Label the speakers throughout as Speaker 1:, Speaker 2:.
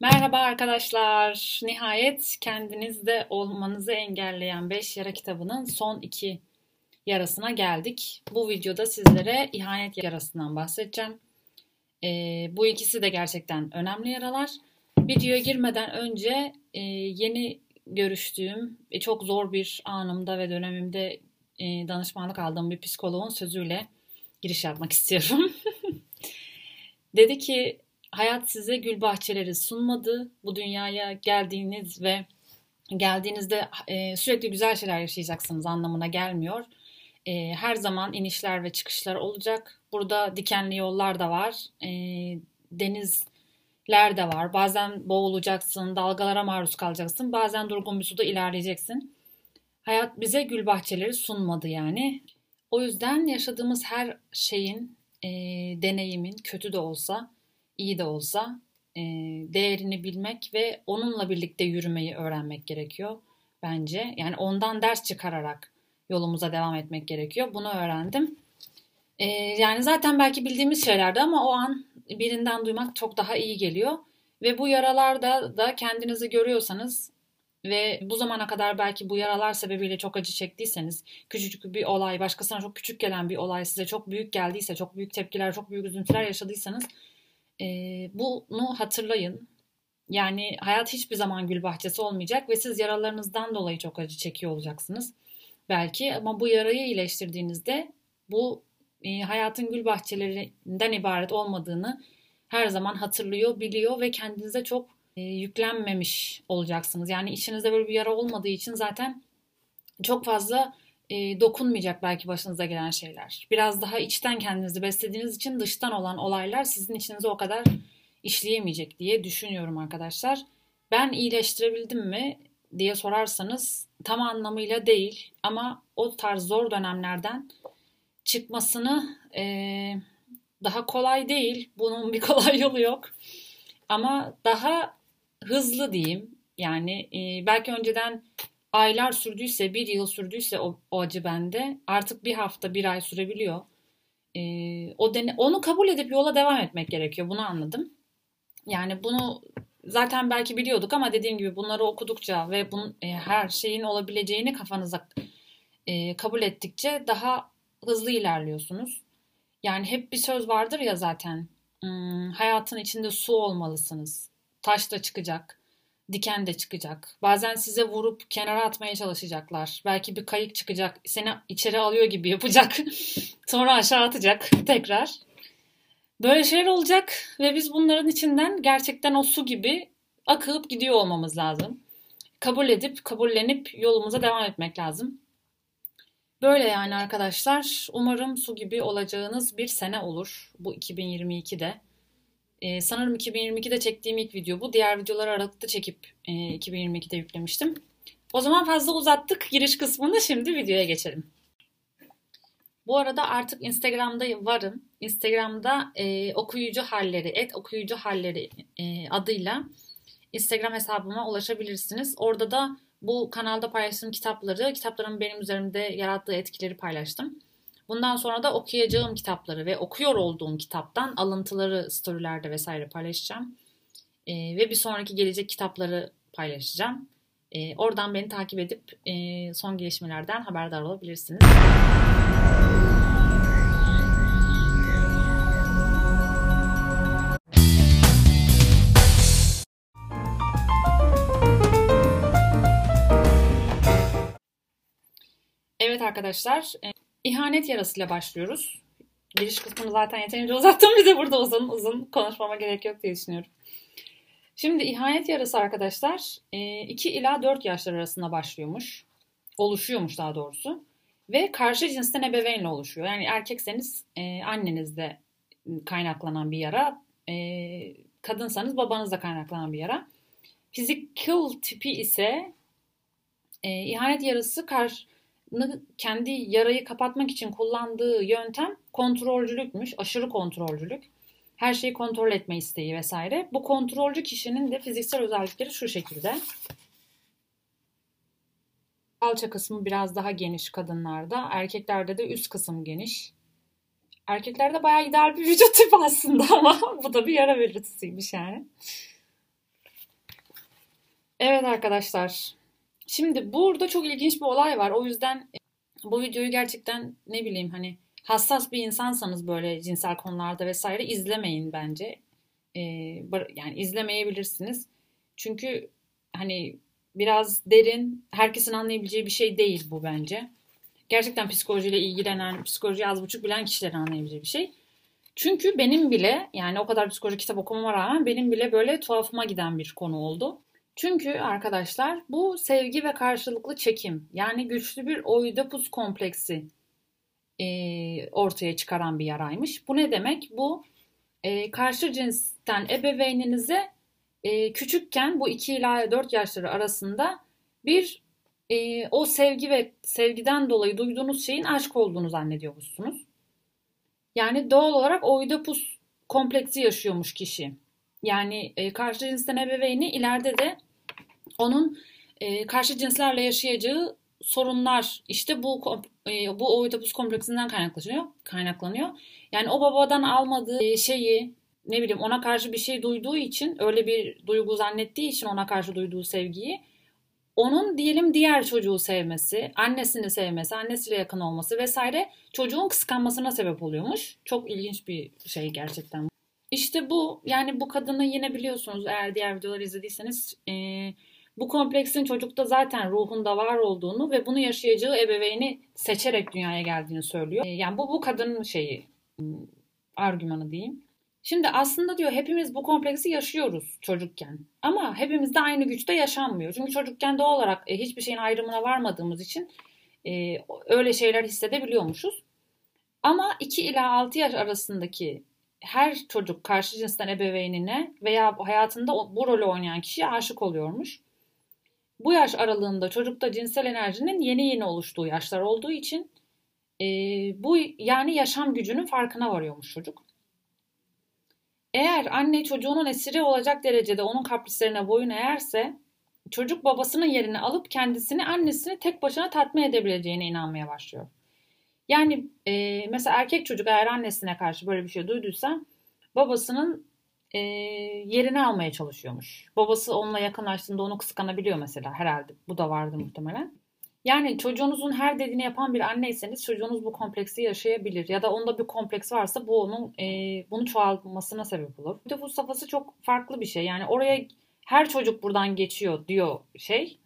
Speaker 1: Merhaba arkadaşlar. Nihayet kendinizde olmanızı engelleyen 5 yara kitabının son 2 yarasına geldik. Bu videoda sizlere ihanet yarasından bahsedeceğim. Ee, bu ikisi de gerçekten önemli yaralar. Videoya girmeden önce e, yeni görüştüğüm ve çok zor bir anımda ve dönemimde e, danışmanlık aldığım bir psikoloğun sözüyle giriş yapmak istiyorum. Dedi ki hayat size gül bahçeleri sunmadı. Bu dünyaya geldiğiniz ve geldiğinizde e, sürekli güzel şeyler yaşayacaksınız anlamına gelmiyor. E, her zaman inişler ve çıkışlar olacak. Burada dikenli yollar da var. E, denizler de var. Bazen boğulacaksın, dalgalara maruz kalacaksın. Bazen durgun bir suda ilerleyeceksin. Hayat bize gül bahçeleri sunmadı yani. O yüzden yaşadığımız her şeyin, e, deneyimin kötü de olsa iyi de olsa e, değerini bilmek ve onunla birlikte yürümeyi öğrenmek gerekiyor bence. Yani ondan ders çıkararak yolumuza devam etmek gerekiyor. Bunu öğrendim. E, yani zaten belki bildiğimiz şeylerdi ama o an birinden duymak çok daha iyi geliyor. Ve bu yaralarda da kendinizi görüyorsanız ve bu zamana kadar belki bu yaralar sebebiyle çok acı çektiyseniz, küçücük bir olay, başkasına çok küçük gelen bir olay size çok büyük geldiyse, çok büyük tepkiler, çok büyük üzüntüler yaşadıysanız e, bunu hatırlayın. Yani hayat hiçbir zaman gül bahçesi olmayacak ve siz yaralarınızdan dolayı çok acı çekiyor olacaksınız. Belki ama bu yarayı iyileştirdiğinizde bu e, hayatın gül bahçelerinden ibaret olmadığını her zaman hatırlıyor, biliyor ve kendinize çok e, yüklenmemiş olacaksınız. Yani içinizde böyle bir yara olmadığı için zaten çok fazla e, dokunmayacak belki başınıza gelen şeyler. Biraz daha içten kendinizi beslediğiniz için dıştan olan olaylar sizin içinize o kadar işleyemeyecek diye düşünüyorum arkadaşlar. Ben iyileştirebildim mi diye sorarsanız tam anlamıyla değil ama o tarz zor dönemlerden çıkmasını e, daha kolay değil. Bunun bir kolay yolu yok. Ama daha hızlı diyeyim. Yani e, belki önceden aylar sürdüyse, bir yıl sürdüyse o, o acı bende artık bir hafta, bir ay sürebiliyor. Ee, o dene, onu kabul edip yola devam etmek gerekiyor. Bunu anladım. Yani bunu zaten belki biliyorduk ama dediğim gibi bunları okudukça ve bunun e, her şeyin olabileceğini kafanıza e, kabul ettikçe daha hızlı ilerliyorsunuz. Yani hep bir söz vardır ya zaten. Hmm, hayatın içinde su olmalısınız. Taş da çıkacak diken de çıkacak. Bazen size vurup kenara atmaya çalışacaklar. Belki bir kayık çıkacak. Seni içeri alıyor gibi yapacak. Sonra aşağı atacak tekrar. Böyle şeyler olacak ve biz bunların içinden gerçekten o su gibi akıp gidiyor olmamız lazım. Kabul edip, kabullenip yolumuza devam etmek lazım. Böyle yani arkadaşlar. Umarım su gibi olacağınız bir sene olur bu 2022'de. Ee, sanırım 2022'de çektiğim ilk video bu. Diğer videoları Aralık'ta çekip e, 2022'de yüklemiştim. O zaman fazla uzattık giriş kısmını. Şimdi videoya geçelim. Bu arada artık Instagram'da varım. Instagram'da e, okuyucu halleri, et okuyucu halleri e, adıyla Instagram hesabıma ulaşabilirsiniz. Orada da bu kanalda paylaştığım kitapları, kitapların benim üzerimde yarattığı etkileri paylaştım. Bundan sonra da okuyacağım kitapları ve okuyor olduğum kitaptan alıntıları storylerde vesaire paylaşacağım. E, ve bir sonraki gelecek kitapları paylaşacağım. E, oradan beni takip edip e, son gelişmelerden haberdar olabilirsiniz. Evet arkadaşlar, İhanet yarasıyla başlıyoruz. Giriş kısmını zaten yeterince uzattım. Bir de burada uzun uzun konuşmama gerek yok diye düşünüyorum. Şimdi ihanet yarası arkadaşlar 2 e, ila 4 yaşlar arasında başlıyormuş. Oluşuyormuş daha doğrusu. Ve karşı cinsten ebeveynle oluşuyor. Yani erkekseniz e, annenizde kaynaklanan bir yara. E, kadınsanız babanızda kaynaklanan bir yara. Physical tipi ise ihanet yarası karşı kendi yarayı kapatmak için kullandığı yöntem kontrolcülükmüş, aşırı kontrolcülük. Her şeyi kontrol etme isteği vesaire. Bu kontrolcü kişinin de fiziksel özellikleri şu şekilde. Alça kısmı biraz daha geniş kadınlarda. Erkeklerde de üst kısım geniş. Erkeklerde bayağı ideal bir vücut tipi aslında ama bu da bir yara belirtisiymiş yani. Evet arkadaşlar. Şimdi burada çok ilginç bir olay var. O yüzden bu videoyu gerçekten ne bileyim hani hassas bir insansanız böyle cinsel konularda vesaire izlemeyin bence. Ee, yani izlemeyebilirsiniz. Çünkü hani biraz derin, herkesin anlayabileceği bir şey değil bu bence. Gerçekten psikolojiyle ilgilenen, psikoloji az buçuk bilen kişilerin anlayabileceği bir şey. Çünkü benim bile yani o kadar psikoloji kitap okumama rağmen benim bile böyle tuhafıma giden bir konu oldu. Çünkü arkadaşlar bu sevgi ve karşılıklı çekim yani güçlü bir oidipus kompleksi e, ortaya çıkaran bir yaraymış. Bu ne demek? Bu e, karşı cinsten ebeveyninize e, küçükken bu 2 ila 4 yaşları arasında bir e, o sevgi ve sevgiden dolayı duyduğunuz şeyin aşk olduğunu zannediyormuşsunuz. Yani doğal olarak oidipus kompleksi yaşıyormuş kişi. Yani e, karşı cinsten ebeveyni ileride de onun e, karşı cinslerle yaşayacağı sorunlar işte bu e, bu oidipus kompleksinden kaynaklanıyor. Kaynaklanıyor. Yani o babadan almadığı e, şeyi ne bileyim ona karşı bir şey duyduğu için öyle bir duygu zannettiği için ona karşı duyduğu sevgiyi onun diyelim diğer çocuğu sevmesi, annesini sevmesi, annesiyle yakın olması vesaire çocuğun kıskanmasına sebep oluyormuş. Çok ilginç bir şey gerçekten. İşte bu yani bu kadını yine biliyorsunuz eğer diğer videoları izlediyseniz e, bu kompleksin çocukta zaten ruhunda var olduğunu ve bunu yaşayacağı ebeveyni seçerek dünyaya geldiğini söylüyor. E, yani bu bu kadının şeyi argümanı diyeyim. Şimdi aslında diyor hepimiz bu kompleksi yaşıyoruz çocukken. Ama hepimiz de aynı güçte yaşanmıyor. Çünkü çocukken doğal olarak e, hiçbir şeyin ayrımına varmadığımız için e, öyle şeyler hissedebiliyormuşuz. Ama 2 ila 6 yaş arasındaki her çocuk karşı cinsten ebeveynine veya hayatında bu rolü oynayan kişiye aşık oluyormuş. Bu yaş aralığında çocukta cinsel enerjinin yeni yeni oluştuğu yaşlar olduğu için e, bu yani yaşam gücünün farkına varıyormuş çocuk. Eğer anne çocuğunun esiri olacak derecede onun kaprislerine boyun eğerse çocuk babasının yerini alıp kendisini annesini tek başına tatmin edebileceğine inanmaya başlıyor. Yani e, mesela erkek çocuk eğer annesine karşı böyle bir şey duyduysa babasının e, yerini almaya çalışıyormuş. Babası onunla yakınlaştığında onu kıskanabiliyor mesela herhalde. Bu da vardı muhtemelen. Yani çocuğunuzun her dediğini yapan bir anneyseniz çocuğunuz bu kompleksi yaşayabilir. Ya da onda bir kompleks varsa bu onun e, bunu çoğaltmasına sebep olur. Bir de bu safhası çok farklı bir şey. Yani oraya her çocuk buradan geçiyor diyor şey.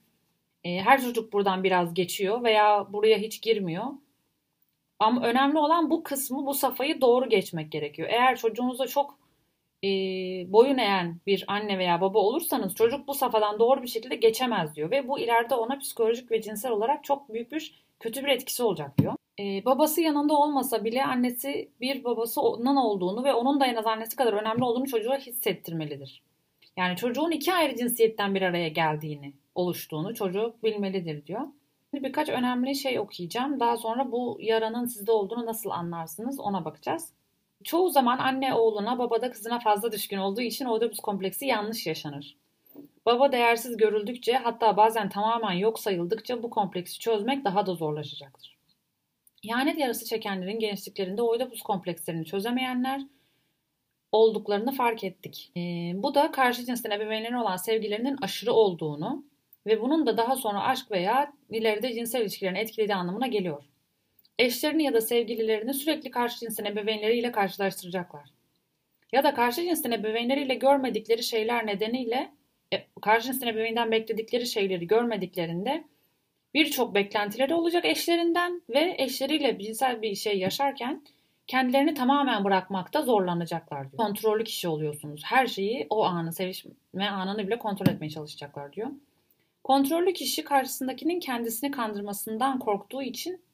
Speaker 1: E, her çocuk buradan biraz geçiyor veya buraya hiç girmiyor. Ama önemli olan bu kısmı, bu safhayı doğru geçmek gerekiyor. Eğer çocuğunuza çok e, boyun eğen bir anne veya baba olursanız çocuk bu safhadan doğru bir şekilde geçemez diyor. Ve bu ileride ona psikolojik ve cinsel olarak çok büyük bir kötü bir etkisi olacak diyor. E, babası yanında olmasa bile annesi bir babasının olduğunu ve onun da en az annesi kadar önemli olduğunu çocuğa hissettirmelidir. Yani çocuğun iki ayrı cinsiyetten bir araya geldiğini, oluştuğunu çocuk bilmelidir diyor. Birkaç önemli şey okuyacağım. Daha sonra bu yaranın sizde olduğunu nasıl anlarsınız ona bakacağız. Çoğu zaman anne oğluna, baba da kızına fazla düşkün olduğu için Oedipus kompleksi yanlış yaşanır. Baba değersiz görüldükçe hatta bazen tamamen yok sayıldıkça bu kompleksi çözmek daha da zorlaşacaktır. İhanet yarası çekenlerin gençliklerinde Oedipus komplekslerini çözemeyenler olduklarını fark ettik. E, bu da karşı cinsten ebeveynlerine olan sevgilerinin aşırı olduğunu ve bunun da daha sonra aşk veya ileride cinsel ilişkilerini etkilediği anlamına geliyor eşlerini ya da sevgililerini sürekli karşı cinsin ebeveynleriyle karşılaştıracaklar. Ya da karşı cinsin ebeveynleriyle görmedikleri şeyler nedeniyle e, karşı cinsin ebeveynden bekledikleri şeyleri görmediklerinde birçok beklentileri olacak eşlerinden ve eşleriyle cinsel bir şey yaşarken kendilerini tamamen bırakmakta zorlanacaklar diyor. Kontrollü kişi oluyorsunuz. Her şeyi o anı, sevişme anını bile kontrol etmeye çalışacaklar diyor. Kontrollü kişi karşısındakinin kendisini kandırmasından korktuğu için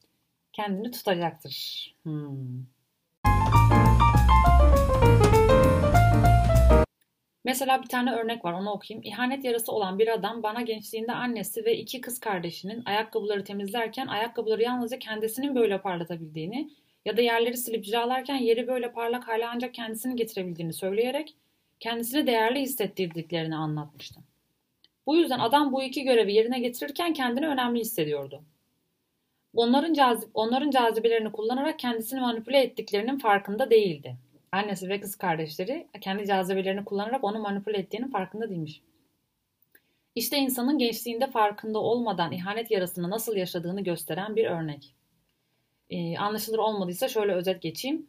Speaker 1: kendini tutacaktır. Hmm. Mesela bir tane örnek var onu okuyayım. İhanet yarası olan bir adam bana gençliğinde annesi ve iki kız kardeşinin ayakkabıları temizlerken ayakkabıları yalnızca kendisinin böyle parlatabildiğini ya da yerleri silip cilalarken yeri böyle parlak hale ancak kendisini getirebildiğini söyleyerek kendisini değerli hissettirdiklerini anlatmıştı. Bu yüzden adam bu iki görevi yerine getirirken kendini önemli hissediyordu onların cazip onların cazibelerini kullanarak kendisini manipüle ettiklerinin farkında değildi. Annesi ve kız kardeşleri kendi cazibelerini kullanarak onu manipüle ettiğinin farkında değilmiş. İşte insanın gençliğinde farkında olmadan ihanet yarasını nasıl yaşadığını gösteren bir örnek. Ee, anlaşılır olmadıysa şöyle özet geçeyim.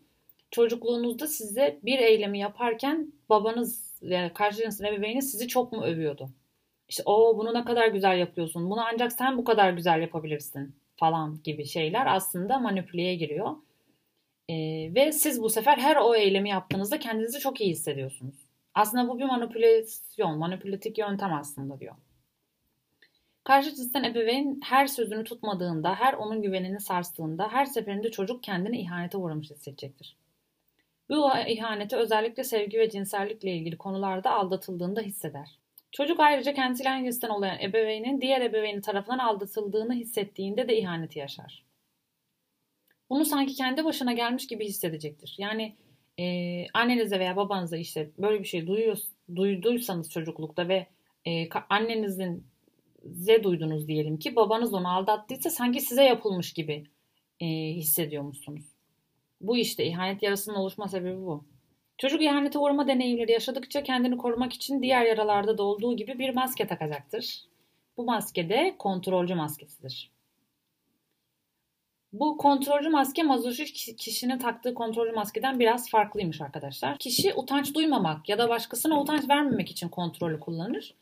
Speaker 1: Çocukluğunuzda size bir eylemi yaparken babanız yani karşı cinsin ebeveyni sizi çok mu övüyordu? İşte o bunu ne kadar güzel yapıyorsun. Bunu ancak sen bu kadar güzel yapabilirsin falan gibi şeyler aslında manipüleye giriyor. Ee, ve siz bu sefer her o eylemi yaptığınızda kendinizi çok iyi hissediyorsunuz. Aslında bu bir manipülasyon, manipülatif yöntem aslında diyor. Karşı cinsten ebeveyn her sözünü tutmadığında, her onun güvenini sarstığında, her seferinde çocuk kendini ihanete uğramış hissedecektir. Bu ihaneti özellikle sevgi ve cinsellikle ilgili konularda aldatıldığında hisseder. Çocuk ayrıca kendisiyle aynı cinsten olan ebeveynin diğer ebeveyni tarafından aldatıldığını hissettiğinde de ihaneti yaşar. Bunu sanki kendi başına gelmiş gibi hissedecektir. Yani e, annenize veya babanıza işte böyle bir şey duyuyor, duyduysanız çocuklukta ve e, annenizin size duydunuz diyelim ki babanız onu aldattıysa sanki size yapılmış gibi e, hissediyormuşsunuz. Bu işte ihanet yarasının oluşma sebebi bu. Çocuk ihanete uğrama deneyimleri yaşadıkça kendini korumak için diğer yaralarda da olduğu gibi bir maske takacaktır. Bu maske de kontrolcü maskesidir. Bu kontrolcü maske mazoşist kişinin taktığı kontrolcü maskeden biraz farklıymış arkadaşlar. Kişi utanç duymamak ya da başkasına utanç vermemek için kontrolü kullanır.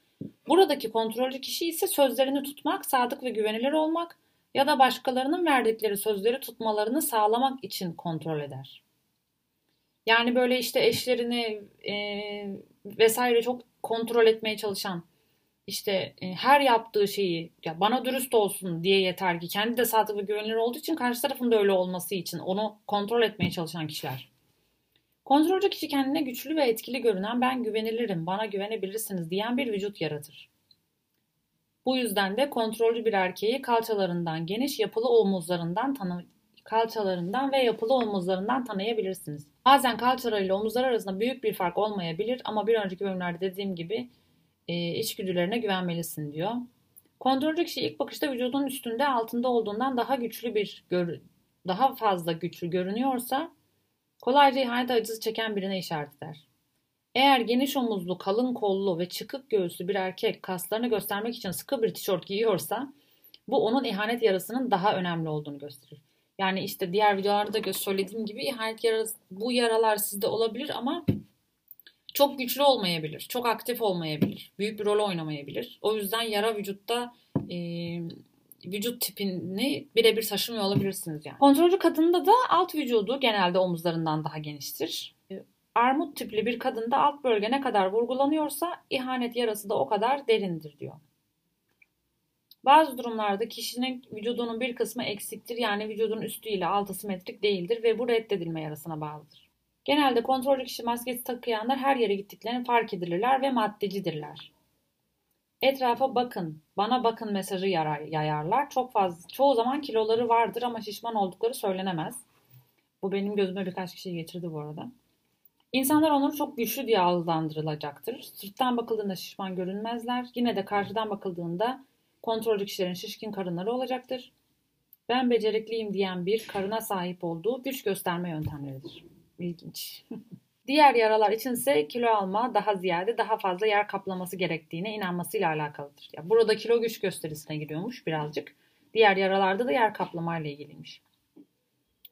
Speaker 1: Buradaki kontrolcü kişi ise sözlerini tutmak, sadık ve güvenilir olmak ya da başkalarının verdikleri sözleri tutmalarını sağlamak için kontrol eder. Yani böyle işte eşlerini e, vesaire çok kontrol etmeye çalışan işte e, her yaptığı şeyi ya bana dürüst olsun diye yeter ki kendi de sadık ve güvenilir olduğu için karşı tarafın da öyle olması için onu kontrol etmeye çalışan kişiler. Kontrolcü kişi kendine güçlü ve etkili görünen ben güvenilirim, bana güvenebilirsiniz diyen bir vücut yaratır. Bu yüzden de kontrolcü bir erkeği kalçalarından geniş yapılı omuzlarından tanı kalçalarından ve yapılı omuzlarından tanıyabilirsiniz. Bazen kalçalarıyla omuzlar arasında büyük bir fark olmayabilir ama bir önceki bölümlerde dediğim gibi e, içgüdülerine güvenmelisin diyor. Kontrolcü kişi ilk bakışta vücudun üstünde altında olduğundan daha güçlü bir daha fazla güçlü görünüyorsa kolayca ihanet acısı çeken birine işaret eder. Eğer geniş omuzlu, kalın kollu ve çıkık göğüslü bir erkek kaslarını göstermek için sıkı bir tişört giyiyorsa bu onun ihanet yarasının daha önemli olduğunu gösterir. Yani işte diğer videolarda da söylediğim gibi ihanet yarası, bu yaralar sizde olabilir ama çok güçlü olmayabilir, çok aktif olmayabilir, büyük bir rol oynamayabilir. O yüzden yara vücutta e, vücut tipini birebir taşımıyor olabilirsiniz yani. Kontrolcü kadında da alt vücudu genelde omuzlarından daha geniştir. E, armut tipli bir kadında alt bölge ne kadar vurgulanıyorsa ihanet yarası da o kadar derindir diyor. Bazı durumlarda kişinin vücudunun bir kısmı eksiktir yani vücudun üstü ile altı simetrik değildir ve bu reddedilme yarasına bağlıdır. Genelde kontrolcü kişi maskesi takıyanlar her yere gittiklerini fark edilirler ve maddecidirler. Etrafa bakın, bana bakın mesajı yayarlar. Çok fazla, çoğu zaman kiloları vardır ama şişman oldukları söylenemez. Bu benim gözüme birkaç kişi getirdi bu arada. İnsanlar onları çok güçlü diye algılandırılacaktır. Sırttan bakıldığında şişman görünmezler. Yine de karşıdan bakıldığında kontrolcü kişilerin şişkin karınları olacaktır. Ben becerikliyim diyen bir karına sahip olduğu güç gösterme yöntemleridir. İlginç. Diğer yaralar için ise kilo alma daha ziyade daha fazla yer kaplaması gerektiğine inanmasıyla alakalıdır. Ya burada kilo güç gösterisine giriyormuş birazcık. Diğer yaralarda da yer kaplamayla ilgiliymiş.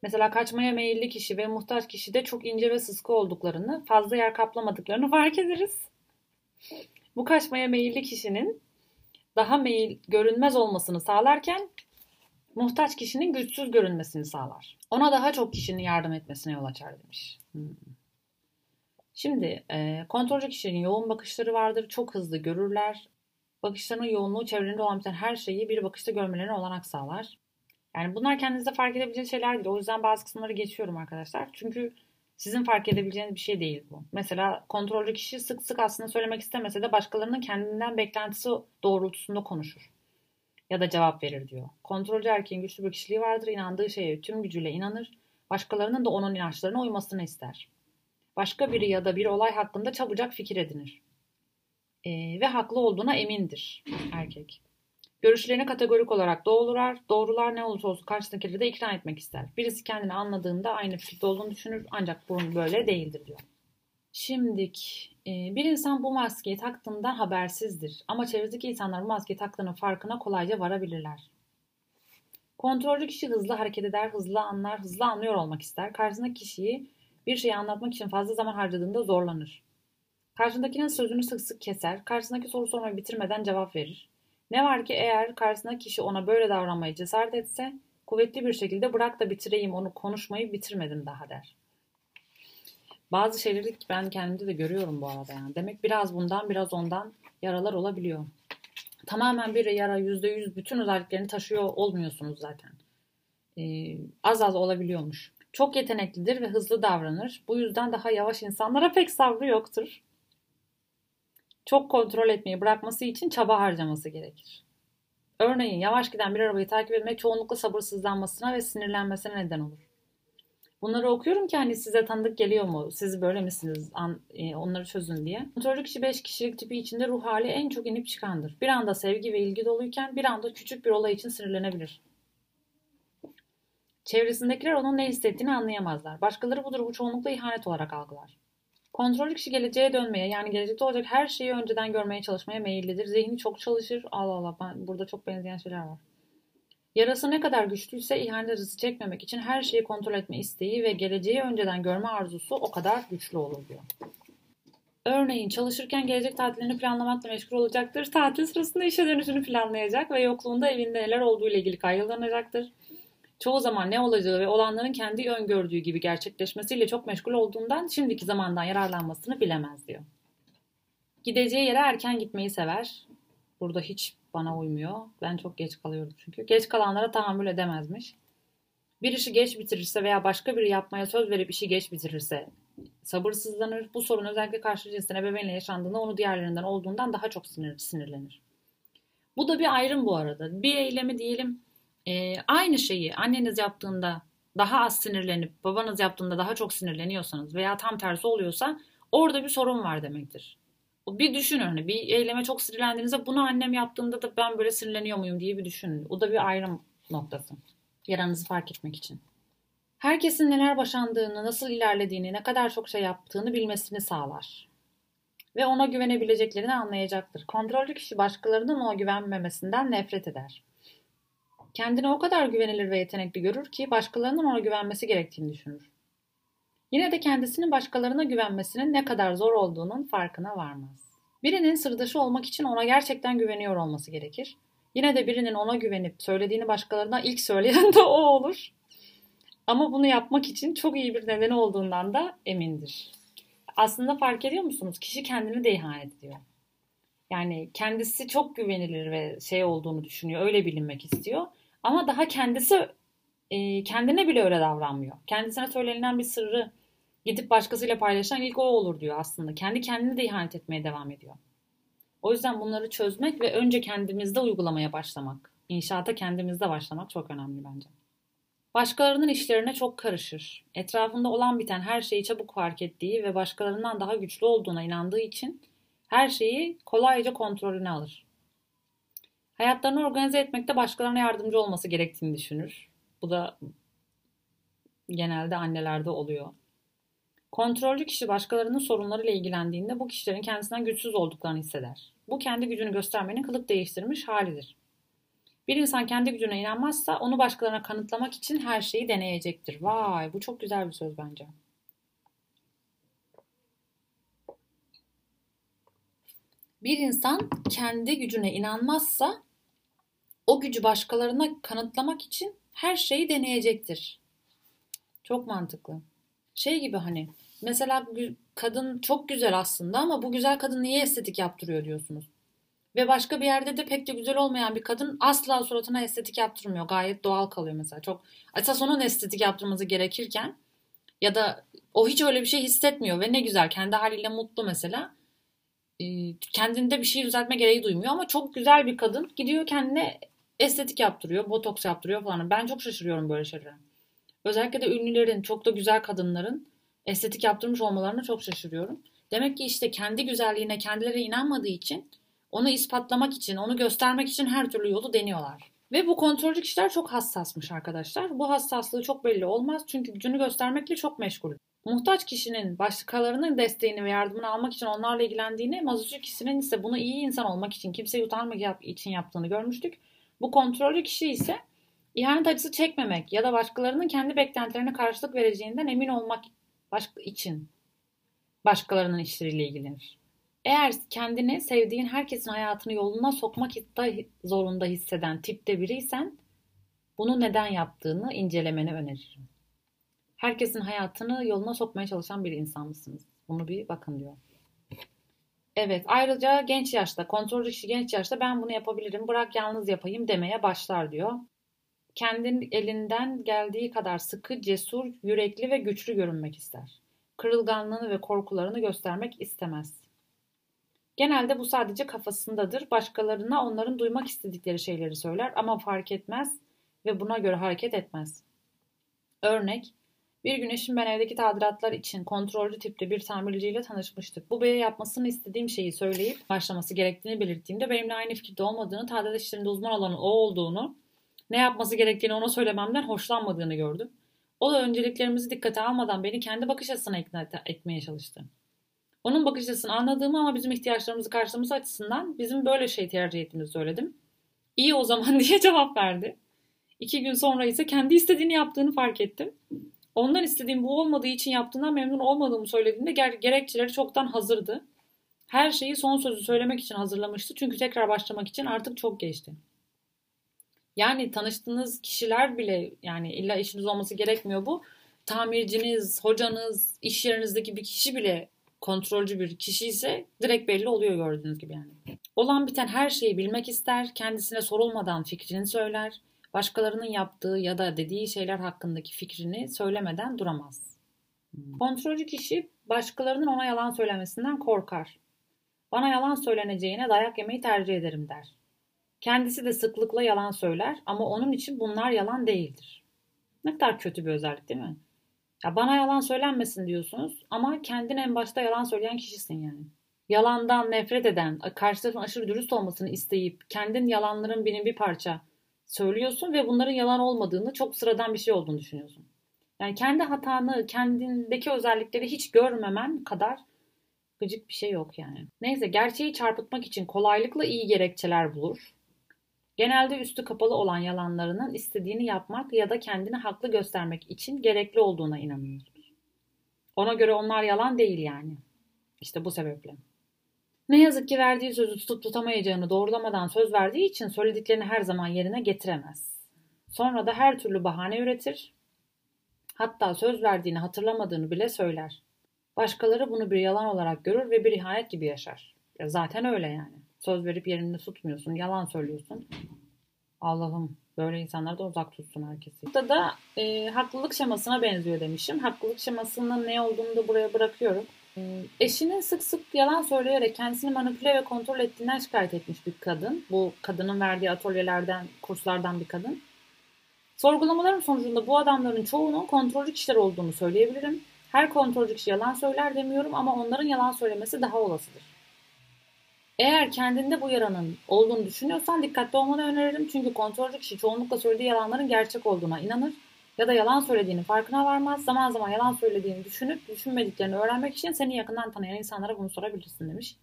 Speaker 1: Mesela kaçmaya meyilli kişi ve muhtaç kişi de çok ince ve sıskı olduklarını, fazla yer kaplamadıklarını fark ederiz. Bu kaçmaya meyilli kişinin daha meyil görünmez olmasını sağlarken muhtaç kişinin güçsüz görünmesini sağlar. Ona daha çok kişinin yardım etmesine yol açar demiş. Hmm. Şimdi e, kontrolcü kişinin yoğun bakışları vardır. Çok hızlı görürler. Bakışlarının yoğunluğu çevrelerinde olan biten her şeyi bir bakışta görmelerine olanak sağlar. Yani bunlar kendinizde fark edebileceğiniz şeyler değil. O yüzden bazı kısımları geçiyorum arkadaşlar. Çünkü sizin fark edebileceğiniz bir şey değil bu. Mesela kontrolcü kişi sık sık aslında söylemek istemese de başkalarının kendinden beklentisi doğrultusunda konuşur. Ya da cevap verir diyor. Kontrolcü erkeğin güçlü bir kişiliği vardır. İnandığı şeye tüm gücüyle inanır. Başkalarının da onun inançlarına uymasını ister. Başka biri ya da bir olay hakkında çabucak fikir edinir. Ee, ve haklı olduğuna emindir erkek. Görüşlerini kategorik olarak doğrular. Doğrular ne olursa olsun karşıdakileri de ikna etmek ister. Birisi kendini anladığında aynı fikirde olduğunu düşünür ancak bunun böyle değildir diyor. Şimdik Ee, bir insan bu maskeyi taktığından habersizdir ama çevredeki insanlar bu maskeyi taktığının farkına kolayca varabilirler. Kontrolcü kişi hızlı hareket eder, hızlı anlar, hızlı anlıyor olmak ister. Karşısındaki kişiyi bir şeyi anlatmak için fazla zaman harcadığında zorlanır. Karşındakinin sözünü sık sık keser, karşısındaki soru sormayı bitirmeden cevap verir. Ne var ki eğer karşısındaki kişi ona böyle davranmayı cesaret etse, kuvvetli bir şekilde bırak da bitireyim onu konuşmayı bitirmedim daha der. Bazı şeyleri ben kendimde de görüyorum bu arada yani. Demek biraz bundan biraz ondan yaralar olabiliyor. Tamamen bir yara yüzde yüz bütün özelliklerini taşıyor olmuyorsunuz zaten. Ee, az az olabiliyormuş. Çok yeteneklidir ve hızlı davranır. Bu yüzden daha yavaş insanlara pek sabrı yoktur. Çok kontrol etmeyi bırakması için çaba harcaması gerekir. Örneğin yavaş giden bir arabayı takip etmek çoğunlukla sabırsızlanmasına ve sinirlenmesine neden olur. Bunları okuyorum ki hani size tanıdık geliyor mu? Siz böyle misiniz? An, e, onları çözün diye. Kontrollü kişi 5 kişilik tipi içinde ruh hali en çok inip çıkandır. Bir anda sevgi ve ilgi doluyken bir anda küçük bir olay için sinirlenebilir. Çevresindekiler onun ne hissettiğini anlayamazlar. Başkaları bu durumu çoğunlukla ihanet olarak algılar. Kontrollü kişi geleceğe dönmeye yani gelecekte olacak her şeyi önceden görmeye çalışmaya meyillidir. Zihni çok çalışır. Allah Allah ben, burada çok benzeyen şeyler var. Yarası ne kadar güçlüyse ihanet acısı çekmemek için her şeyi kontrol etme isteği ve geleceği önceden görme arzusu o kadar güçlü olur diyor. Örneğin çalışırken gelecek tatillerini planlamakla meşgul olacaktır. Tatil sırasında işe dönüşünü planlayacak ve yokluğunda evinde neler olduğu ile ilgili kaygılanacaktır. Çoğu zaman ne olacağı ve olanların kendi öngördüğü gibi gerçekleşmesiyle çok meşgul olduğundan şimdiki zamandan yararlanmasını bilemez diyor. Gideceği yere erken gitmeyi sever. Burada hiç bana uymuyor. Ben çok geç kalıyorum çünkü. Geç kalanlara tahammül edemezmiş. Bir işi geç bitirirse veya başka biri yapmaya söz verip işi geç bitirirse sabırsızlanır. Bu sorun özellikle karşı cinsin ebeveynle yaşandığında onu diğerlerinden olduğundan daha çok sinir, sinirlenir. Bu da bir ayrım bu arada. Bir eylemi diyelim e, aynı şeyi anneniz yaptığında daha az sinirlenip babanız yaptığında daha çok sinirleniyorsanız veya tam tersi oluyorsa orada bir sorun var demektir. Bir düşünün hani bir eyleme çok sinirlendiğinizde bunu annem yaptığında da ben böyle sinirleniyor muyum diye bir düşünün. O da bir ayrım noktası. Yaranızı fark etmek için. Herkesin neler başandığını, nasıl ilerlediğini, ne kadar çok şey yaptığını bilmesini sağlar. Ve ona güvenebileceklerini anlayacaktır. Kontrollü kişi başkalarının ona güvenmemesinden nefret eder. Kendine o kadar güvenilir ve yetenekli görür ki başkalarının ona güvenmesi gerektiğini düşünür. Yine de kendisinin başkalarına güvenmesinin ne kadar zor olduğunun farkına varmaz. Birinin sırdaşı olmak için ona gerçekten güveniyor olması gerekir. Yine de birinin ona güvenip söylediğini başkalarına ilk söyleyen de o olur. Ama bunu yapmak için çok iyi bir nedeni olduğundan da emindir. Aslında fark ediyor musunuz? Kişi kendini de ihanet ediyor. Yani kendisi çok güvenilir ve şey olduğunu düşünüyor. Öyle bilinmek istiyor. Ama daha kendisi e, kendine bile öyle davranmıyor. Kendisine söylenilen bir sırrı gidip başkasıyla paylaşan ilk o olur diyor aslında. Kendi kendini de ihanet etmeye devam ediyor. O yüzden bunları çözmek ve önce kendimizde uygulamaya başlamak, inşaata kendimizde başlamak çok önemli bence. Başkalarının işlerine çok karışır. Etrafında olan biten her şeyi çabuk fark ettiği ve başkalarından daha güçlü olduğuna inandığı için her şeyi kolayca kontrolüne alır. Hayatlarını organize etmekte başkalarına yardımcı olması gerektiğini düşünür. Bu da genelde annelerde oluyor. Kontrolcü kişi başkalarının sorunlarıyla ilgilendiğinde bu kişilerin kendisinden güçsüz olduklarını hisseder. Bu kendi gücünü göstermenin kılık değiştirmiş halidir. Bir insan kendi gücüne inanmazsa onu başkalarına kanıtlamak için her şeyi deneyecektir. Vay bu çok güzel bir söz bence. Bir insan kendi gücüne inanmazsa o gücü başkalarına kanıtlamak için her şeyi deneyecektir. Çok mantıklı. Şey gibi hani mesela kadın çok güzel aslında ama bu güzel kadın niye estetik yaptırıyor diyorsunuz. Ve başka bir yerde de pek de güzel olmayan bir kadın asla suratına estetik yaptırmıyor. Gayet doğal kalıyor mesela. Çok esas onun estetik yaptırması gerekirken ya da o hiç öyle bir şey hissetmiyor ve ne güzel kendi haliyle mutlu mesela. Kendinde bir şey düzeltme gereği duymuyor ama çok güzel bir kadın gidiyor kendine estetik yaptırıyor, botoks yaptırıyor falan. Ben çok şaşırıyorum böyle şeylere. Özellikle de ünlülerin, çok da güzel kadınların estetik yaptırmış olmalarına çok şaşırıyorum. Demek ki işte kendi güzelliğine kendileri inanmadığı için onu ispatlamak için, onu göstermek için her türlü yolu deniyorlar. Ve bu kontrolcü kişiler çok hassasmış arkadaşlar. Bu hassaslığı çok belli olmaz çünkü gücünü göstermekle çok meşgul. Muhtaç kişinin başkalarının desteğini ve yardımını almak için onlarla ilgilendiğini, mazotçu kişinin ise bunu iyi insan olmak için, kimseyi utanmak için yaptığını görmüştük. Bu kontrollü kişi ise ihanet acısı çekmemek ya da başkalarının kendi beklentilerine karşılık vereceğinden emin olmak için başkalarının işleriyle ilgilenir. Eğer kendini sevdiğin herkesin hayatını yoluna sokmak zorunda hisseden tipte biriysen bunu neden yaptığını incelemeni öneririm. Herkesin hayatını yoluna sokmaya çalışan bir insan mısınız? Bunu bir bakın diyor. Evet ayrıca genç yaşta kontrolcü kişi genç yaşta ben bunu yapabilirim bırak yalnız yapayım demeye başlar diyor. Kendin elinden geldiği kadar sıkı, cesur, yürekli ve güçlü görünmek ister. Kırılganlığını ve korkularını göstermek istemez. Genelde bu sadece kafasındadır. Başkalarına onların duymak istedikleri şeyleri söyler ama fark etmez ve buna göre hareket etmez. Örnek, bir gün eşim ben evdeki tadilatlar için kontrolcü tipte bir tamirciyle tanışmıştık. Bu beye yapmasını istediğim şeyi söyleyip başlaması gerektiğini belirttiğimde benimle aynı fikirde olmadığını, tadilat işlerinde uzman olanı o olduğunu, ne yapması gerektiğini ona söylememden hoşlanmadığını gördüm. O da önceliklerimizi dikkate almadan beni kendi bakış açısına ikna etmeye çalıştı. Onun bakış açısını anladığımı ama bizim ihtiyaçlarımızı karşılaması açısından bizim böyle şey tercih ettiğimizi söyledim. İyi o zaman diye cevap verdi. İki gün sonra ise kendi istediğini yaptığını fark ettim. Ondan istediğim bu olmadığı için yaptığından memnun olmadığımı söylediğinde ger- gerekçeleri çoktan hazırdı. Her şeyi son sözü söylemek için hazırlamıştı çünkü tekrar başlamak için artık çok geçti. Yani tanıştığınız kişiler bile yani illa işiniz olması gerekmiyor bu. Tamirciniz, hocanız, iş yerinizdeki bir kişi bile kontrolcü bir kişi ise direkt belli oluyor gördüğünüz gibi yani. Olan biten her şeyi bilmek ister, kendisine sorulmadan fikrini söyler, başkalarının yaptığı ya da dediği şeyler hakkındaki fikrini söylemeden duramaz. Hmm. Kontrolcü kişi başkalarının ona yalan söylemesinden korkar. Bana yalan söyleneceğine dayak yemeyi tercih ederim der. Kendisi de sıklıkla yalan söyler ama onun için bunlar yalan değildir. Ne kadar kötü bir özellik değil mi? Ya bana yalan söylenmesin diyorsunuz ama kendin en başta yalan söyleyen kişisin yani. Yalandan nefret eden, karşı tarafın aşırı dürüst olmasını isteyip kendin yalanların benim bir parça söylüyorsun ve bunların yalan olmadığını çok sıradan bir şey olduğunu düşünüyorsun. Yani kendi hatanı, kendindeki özellikleri hiç görmemen kadar gıcık bir şey yok yani. Neyse gerçeği çarpıtmak için kolaylıkla iyi gerekçeler bulur. Genelde üstü kapalı olan yalanlarının istediğini yapmak ya da kendini haklı göstermek için gerekli olduğuna inanıyor. Ona göre onlar yalan değil yani. İşte bu sebeple. Ne yazık ki verdiği sözü tutup tutamayacağını doğrulamadan söz verdiği için söylediklerini her zaman yerine getiremez. Sonra da her türlü bahane üretir. Hatta söz verdiğini hatırlamadığını bile söyler. Başkaları bunu bir yalan olarak görür ve bir ihanet gibi yaşar. Ya zaten öyle yani. Söz verip yerinde tutmuyorsun, yalan söylüyorsun. Allah'ım böyle insanları da uzak tutsun herkesi. Burada da e, haklılık şemasına benziyor demişim. Haklılık şemasının ne olduğunu da buraya bırakıyorum. E, eşinin sık sık yalan söyleyerek kendisini manipüle ve kontrol ettiğinden şikayet etmiş bir kadın. Bu kadının verdiği atölyelerden, kurslardan bir kadın. Sorgulamalarım sonucunda bu adamların çoğunun kontrolcü kişiler olduğunu söyleyebilirim. Her kontrolcü kişi yalan söyler demiyorum ama onların yalan söylemesi daha olasıdır. Eğer kendinde bu yaranın olduğunu düşünüyorsan dikkatli olmanı öneririm. Çünkü kontrolcü kişi çoğunlukla söylediği yalanların gerçek olduğuna inanır ya da yalan söylediğini farkına varmaz. Zaman zaman yalan söylediğini düşünüp düşünmediklerini öğrenmek için seni yakından tanıyan insanlara bunu sorabilirsin demiş.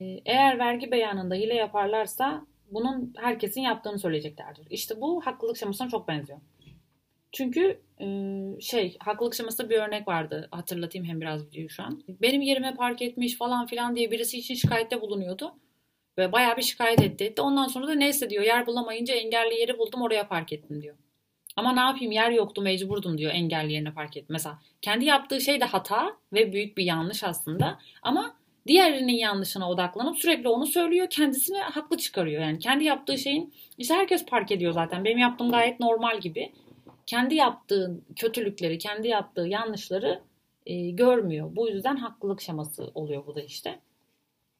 Speaker 1: Ee, eğer vergi beyanında hile yaparlarsa bunun herkesin yaptığını söyleyeceklerdir. İşte bu haklılık şemasına çok benziyor. Çünkü e, şey haklılık şemasında bir örnek vardı. Hatırlatayım hem biraz videoyu şu an. Benim yerime park etmiş falan filan diye birisi için şikayette bulunuyordu. Ve bayağı bir şikayet etti. etti. Ondan sonra da neyse diyor yer bulamayınca engelli yeri buldum oraya park ettim diyor. Ama ne yapayım yer yoktu mecburdum diyor engelli yerine park ettim. Mesela kendi yaptığı şey de hata ve büyük bir yanlış aslında. Ama diğerinin yanlışına odaklanıp sürekli onu söylüyor. Kendisini haklı çıkarıyor. Yani kendi yaptığı şeyin işte herkes park ediyor zaten. Benim yaptığım gayet normal gibi. Kendi yaptığı kötülükleri, kendi yaptığı yanlışları e, görmüyor. Bu yüzden haklılık şeması oluyor bu da işte.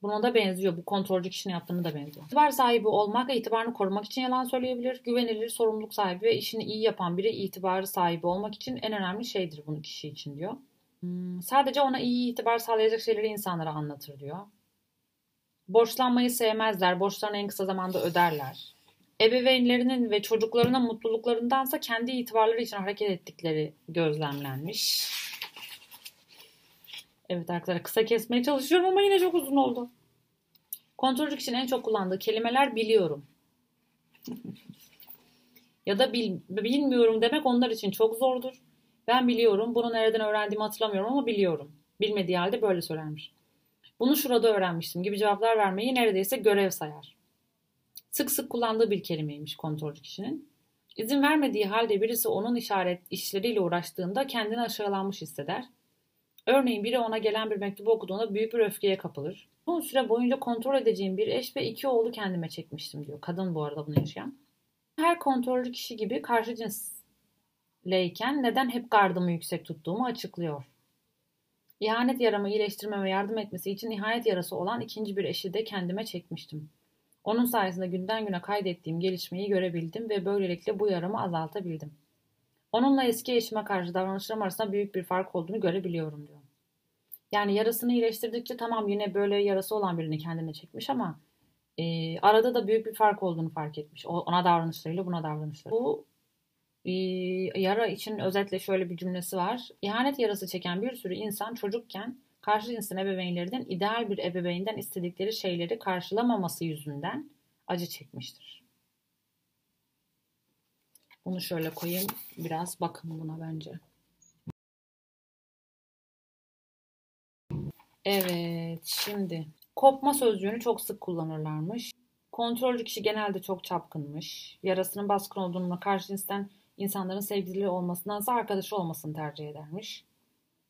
Speaker 1: Buna da benziyor. Bu kontrolcü kişinin yaptığını da benziyor. İtibar sahibi olmak ve itibarını korumak için yalan söyleyebilir. Güvenilir, sorumluluk sahibi ve işini iyi yapan biri itibarı sahibi olmak için en önemli şeydir bunu kişi için diyor. Hmm, sadece ona iyi itibar sağlayacak şeyleri insanlara anlatır diyor. Borçlanmayı sevmezler. Borçlarını en kısa zamanda öderler. Ebeveynlerinin ve çocuklarının mutluluklarındansa kendi itibarları için hareket ettikleri gözlemlenmiş. Evet arkadaşlar kısa kesmeye çalışıyorum ama yine çok uzun oldu. Kontrolcü kişinin en çok kullandığı kelimeler biliyorum. ya da bil, bilmiyorum demek onlar için çok zordur. Ben biliyorum. Bunu nereden öğrendiğimi hatırlamıyorum ama biliyorum. Bilmediği halde böyle söylermiş. Bunu şurada öğrenmiştim gibi cevaplar vermeyi neredeyse görev sayar. Sık sık kullandığı bir kelimeymiş kontrolcü kişinin. İzin vermediği halde birisi onun işaret işleriyle uğraştığında kendini aşağılanmış hisseder. Örneğin biri ona gelen bir mektubu okuduğunda büyük bir öfkeye kapılır. Uzun süre boyunca kontrol edeceğim bir eş ve iki oğlu kendime çekmiştim diyor. Kadın bu arada bunu yaşayan. Her kontrolcü kişi gibi karşı cinsleyken neden hep gardımı yüksek tuttuğumu açıklıyor. İhanet yaramı iyileştirmeme yardım etmesi için ihanet yarası olan ikinci bir eşi de kendime çekmiştim. Onun sayesinde günden güne kaydettiğim gelişmeyi görebildim ve böylelikle bu yaramı azaltabildim. Onunla eski eşime karşı davranışlarım arasında büyük bir fark olduğunu görebiliyorum diyor. Yani yarasını iyileştirdikçe tamam yine böyle yarası olan birini kendine çekmiş ama e, arada da büyük bir fark olduğunu fark etmiş. Ona davranışlarıyla buna davranışları. Bu e, yara için özetle şöyle bir cümlesi var. İhanet yarası çeken bir sürü insan çocukken karşı cinsin ebeveynlerinin ideal bir ebeveynden istedikleri şeyleri karşılamaması yüzünden acı çekmiştir. Bunu şöyle koyayım. Biraz bakın buna bence. Evet, şimdi kopma sözcüğünü çok sık kullanırlarmış. Kontrolcü kişi genelde çok çapkınmış. Yarasının baskın olduğunu karşı cinsten insanların sevgili olmasındansa arkadaşı olmasını tercih edermiş.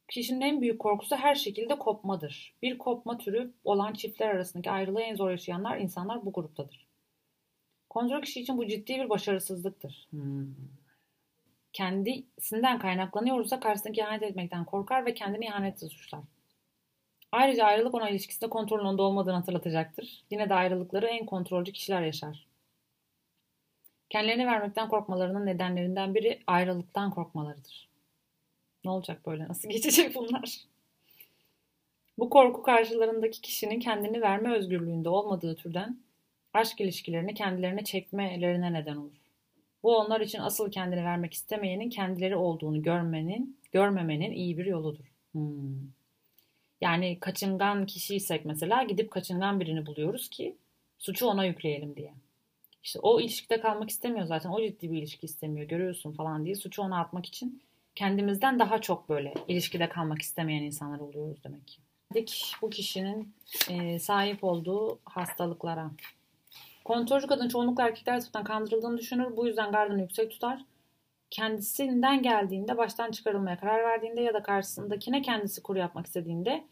Speaker 1: Kişinin en büyük korkusu her şekilde kopmadır. Bir kopma türü olan çiftler arasındaki ayrılığı en zor yaşayanlar insanlar bu gruptadır. Kontrol kişi için bu ciddi bir başarısızlıktır. Hmm. Kendisinden kaynaklanıyorsa karşısındaki ihanet etmekten korkar ve kendini ihanetle suçlar. Ayrıca ayrılık ona ilişkisinde kontrolün onda olmadığını hatırlatacaktır. Yine de ayrılıkları en kontrolcü kişiler yaşar. Kendilerini vermekten korkmalarının nedenlerinden biri ayrılıktan korkmalarıdır. Ne olacak böyle? Nasıl geçecek bunlar? Bu korku karşılarındaki kişinin kendini verme özgürlüğünde olmadığı türden aşk ilişkilerini kendilerine çekmelerine neden olur. Bu onlar için asıl kendini vermek istemeyenin kendileri olduğunu görmenin, görmemenin iyi bir yoludur. Hmm. Yani kaçıngan kişiysek mesela gidip kaçıngan birini buluyoruz ki suçu ona yükleyelim diye. İşte o ilişkide kalmak istemiyor zaten. O ciddi bir ilişki istemiyor. Görüyorsun falan diye suçu ona atmak için kendimizden daha çok böyle ilişkide kalmak istemeyen insanlar oluyoruz demek ki. Bu kişinin e, sahip olduğu hastalıklara. Kontrolcü kadın çoğunlukla erkekler tarafından kandırıldığını düşünür. Bu yüzden gardını yüksek tutar. Kendisinden geldiğinde, baştan çıkarılmaya karar verdiğinde ya da karşısındakine kendisi kuru yapmak istediğinde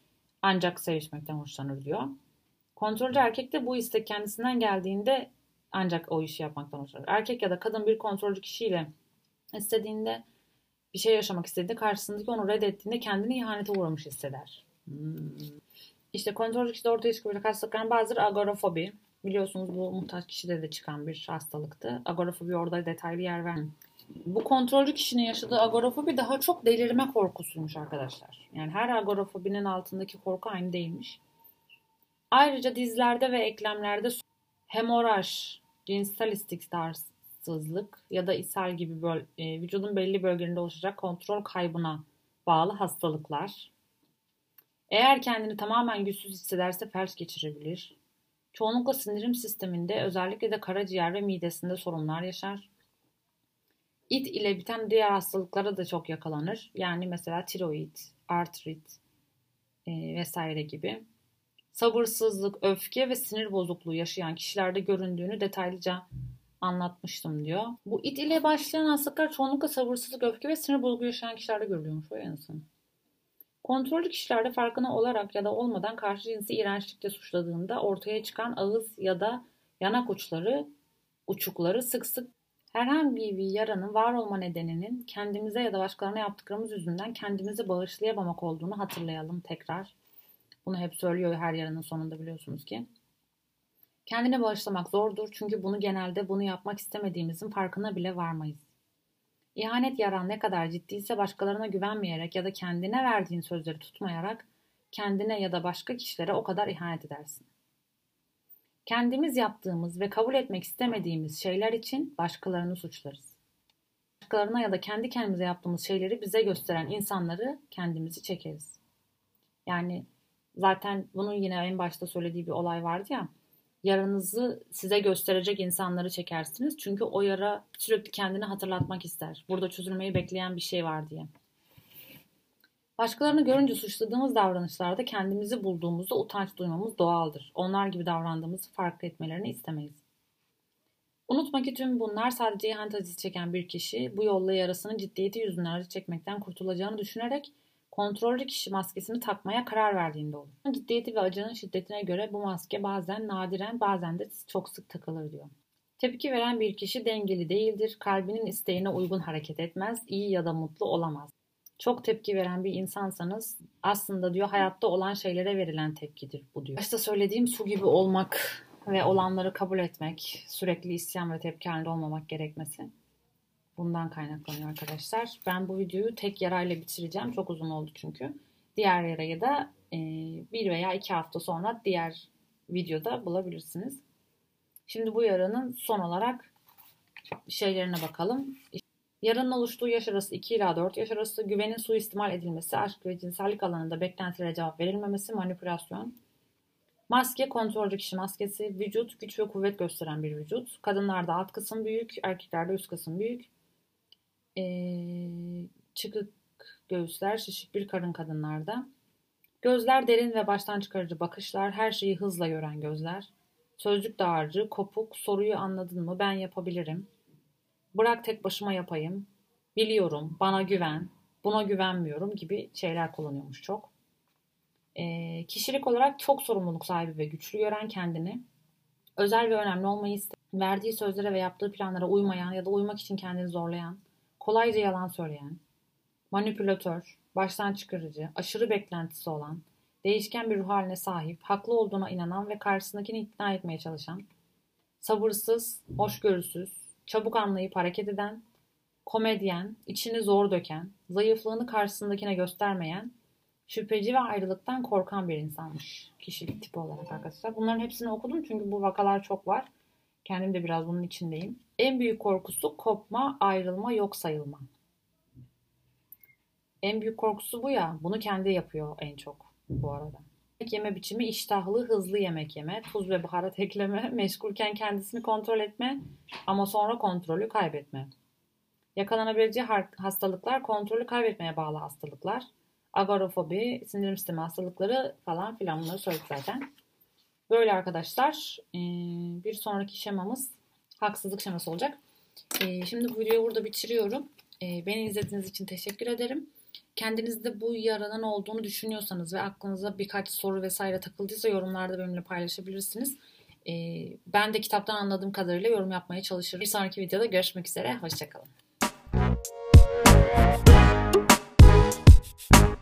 Speaker 1: ancak sevişmekten hoşlanır diyor. Kontrolcü erkek de bu istek kendisinden geldiğinde ancak o işi yapmaktan hoşlanır. Erkek ya da kadın bir kontrolcü kişiyle istediğinde bir şey yaşamak istediğinde karşısındaki onu reddettiğinde kendini ihanete uğramış hisseder. Hmm. İşte kontrolcü kişide ortaya çıkabilecek hastalıkların bazıları agorafobi. Biliyorsunuz bu muhtaç kişide de çıkan bir hastalıktı. Agorafobi orada detaylı yer vermiyor. Bu kontrolcü kişinin yaşadığı agorafobi daha çok delirme korkusuymuş arkadaşlar. Yani her agorafobinin altındaki korku aynı değilmiş. Ayrıca dizlerde ve eklemlerde hemoraj, cinsel istikrarsızlık ya da ishal gibi böl- e, vücudun belli bölgelerinde oluşacak kontrol kaybına bağlı hastalıklar. Eğer kendini tamamen güçsüz hissederse felç geçirebilir. Çoğunlukla sindirim sisteminde özellikle de karaciğer ve midesinde sorunlar yaşar. İt ile biten diğer hastalıklara da çok yakalanır. Yani mesela tiroid, artrit e, vesaire gibi. Sabırsızlık, öfke ve sinir bozukluğu yaşayan kişilerde göründüğünü detaylıca anlatmıştım diyor. Bu it ile başlayan hastalıklar çoğunlukla sabırsızlık, öfke ve sinir bozukluğu yaşayan kişilerde görülüyormuş. O yanısın. Kontrollü kişilerde farkına olarak ya da olmadan karşı cinsi iğrençlikle suçladığında ortaya çıkan ağız ya da yanak uçları, uçukları sık sık herhangi bir yaranın var olma nedeninin kendimize ya da başkalarına yaptıklarımız yüzünden kendimizi bağışlayamamak olduğunu hatırlayalım tekrar. Bunu hep söylüyor her yaranın sonunda biliyorsunuz ki. Kendini bağışlamak zordur çünkü bunu genelde bunu yapmak istemediğimizin farkına bile varmayız. İhanet yaran ne kadar ciddiyse başkalarına güvenmeyerek ya da kendine verdiğin sözleri tutmayarak kendine ya da başka kişilere o kadar ihanet edersin. Kendimiz yaptığımız ve kabul etmek istemediğimiz şeyler için başkalarını suçlarız. Başkalarına ya da kendi kendimize yaptığımız şeyleri bize gösteren insanları kendimizi çekeriz. Yani zaten bunun yine en başta söylediği bir olay vardı ya. Yaranızı size gösterecek insanları çekersiniz. Çünkü o yara sürekli kendini hatırlatmak ister. Burada çözülmeyi bekleyen bir şey var diye. Başkalarını görünce suçladığımız davranışlarda kendimizi bulduğumuzda utanç duymamız doğaldır. Onlar gibi davrandığımızı fark etmelerini istemeyiz. Unutma ki tüm bunlar sadece ihanet acısı çeken bir kişi bu yolla yarasının ciddiyeti yüzünden acı çekmekten kurtulacağını düşünerek kontrollü kişi maskesini takmaya karar verdiğinde olur. Ciddiyeti ve acının şiddetine göre bu maske bazen nadiren bazen de çok sık takılır diyor. Tepki veren bir kişi dengeli değildir, kalbinin isteğine uygun hareket etmez, iyi ya da mutlu olamaz. Çok tepki veren bir insansanız aslında diyor hayatta olan şeylere verilen tepkidir bu diyor. Başta söylediğim su gibi olmak ve olanları kabul etmek, sürekli isyan ve tepki halinde olmamak gerekmesi. Bundan kaynaklanıyor arkadaşlar. Ben bu videoyu tek yarayla bitireceğim. Çok uzun oldu çünkü. Diğer yarayı da e, bir veya iki hafta sonra diğer videoda bulabilirsiniz. Şimdi bu yaranın son olarak şeylerine bakalım. Yaranın oluştuğu yaş arası 2 ila 4 yaş arası, güvenin suistimal edilmesi, aşk ve cinsellik alanında beklentilere cevap verilmemesi, manipülasyon, Maske kontrolcü kişi maskesi. Vücut güç ve kuvvet gösteren bir vücut. Kadınlarda alt kısım büyük, erkeklerde üst kısım büyük. Ee, çıkık göğüsler, şişik bir karın kadınlarda. Gözler derin ve baştan çıkarıcı bakışlar, her şeyi hızla gören gözler. Sözcük dağarcı, kopuk, soruyu anladın mı, ben yapabilirim. Bırak tek başıma yapayım, biliyorum, bana güven, buna güvenmiyorum gibi şeyler kullanıyormuş çok. E, kişilik olarak çok sorumluluk sahibi ve güçlü gören kendini, özel ve önemli olmayı isteyen, verdiği sözlere ve yaptığı planlara uymayan ya da uymak için kendini zorlayan, kolayca yalan söyleyen, manipülatör, baştan çıkarıcı, aşırı beklentisi olan, değişken bir ruh haline sahip, haklı olduğuna inanan ve karşısındakini ikna etmeye çalışan, sabırsız, hoşgörüsüz, çabuk anlayıp hareket eden, komedyen, içini zor döken, zayıflığını karşısındakine göstermeyen, şüpheci ve ayrılıktan korkan bir insanmış kişilik tipi olarak arkadaşlar. Bunların hepsini okudum çünkü bu vakalar çok var. Kendim de biraz bunun içindeyim. En büyük korkusu kopma, ayrılma, yok sayılma. En büyük korkusu bu ya. Bunu kendi yapıyor en çok bu arada. Yemek yeme biçimi iştahlı, hızlı yemek yeme, tuz ve baharat ekleme, meşgulken kendisini kontrol etme ama sonra kontrolü kaybetme. Yakalanabileceği hastalıklar kontrolü kaybetmeye bağlı hastalıklar agorofobi, sindirim sistemi hastalıkları falan filan bunları söyledik zaten. Böyle arkadaşlar ee, bir sonraki şemamız haksızlık şeması olacak. Ee, şimdi bu videoyu burada bitiriyorum. Ee, beni izlediğiniz için teşekkür ederim. Kendinizde bu yaradan olduğunu düşünüyorsanız ve aklınıza birkaç soru vesaire takıldıysa yorumlarda benimle paylaşabilirsiniz. Ben de kitaptan anladığım kadarıyla yorum yapmaya çalışırım. Bir sonraki videoda görüşmek üzere. Hoşçakalın. Thank you.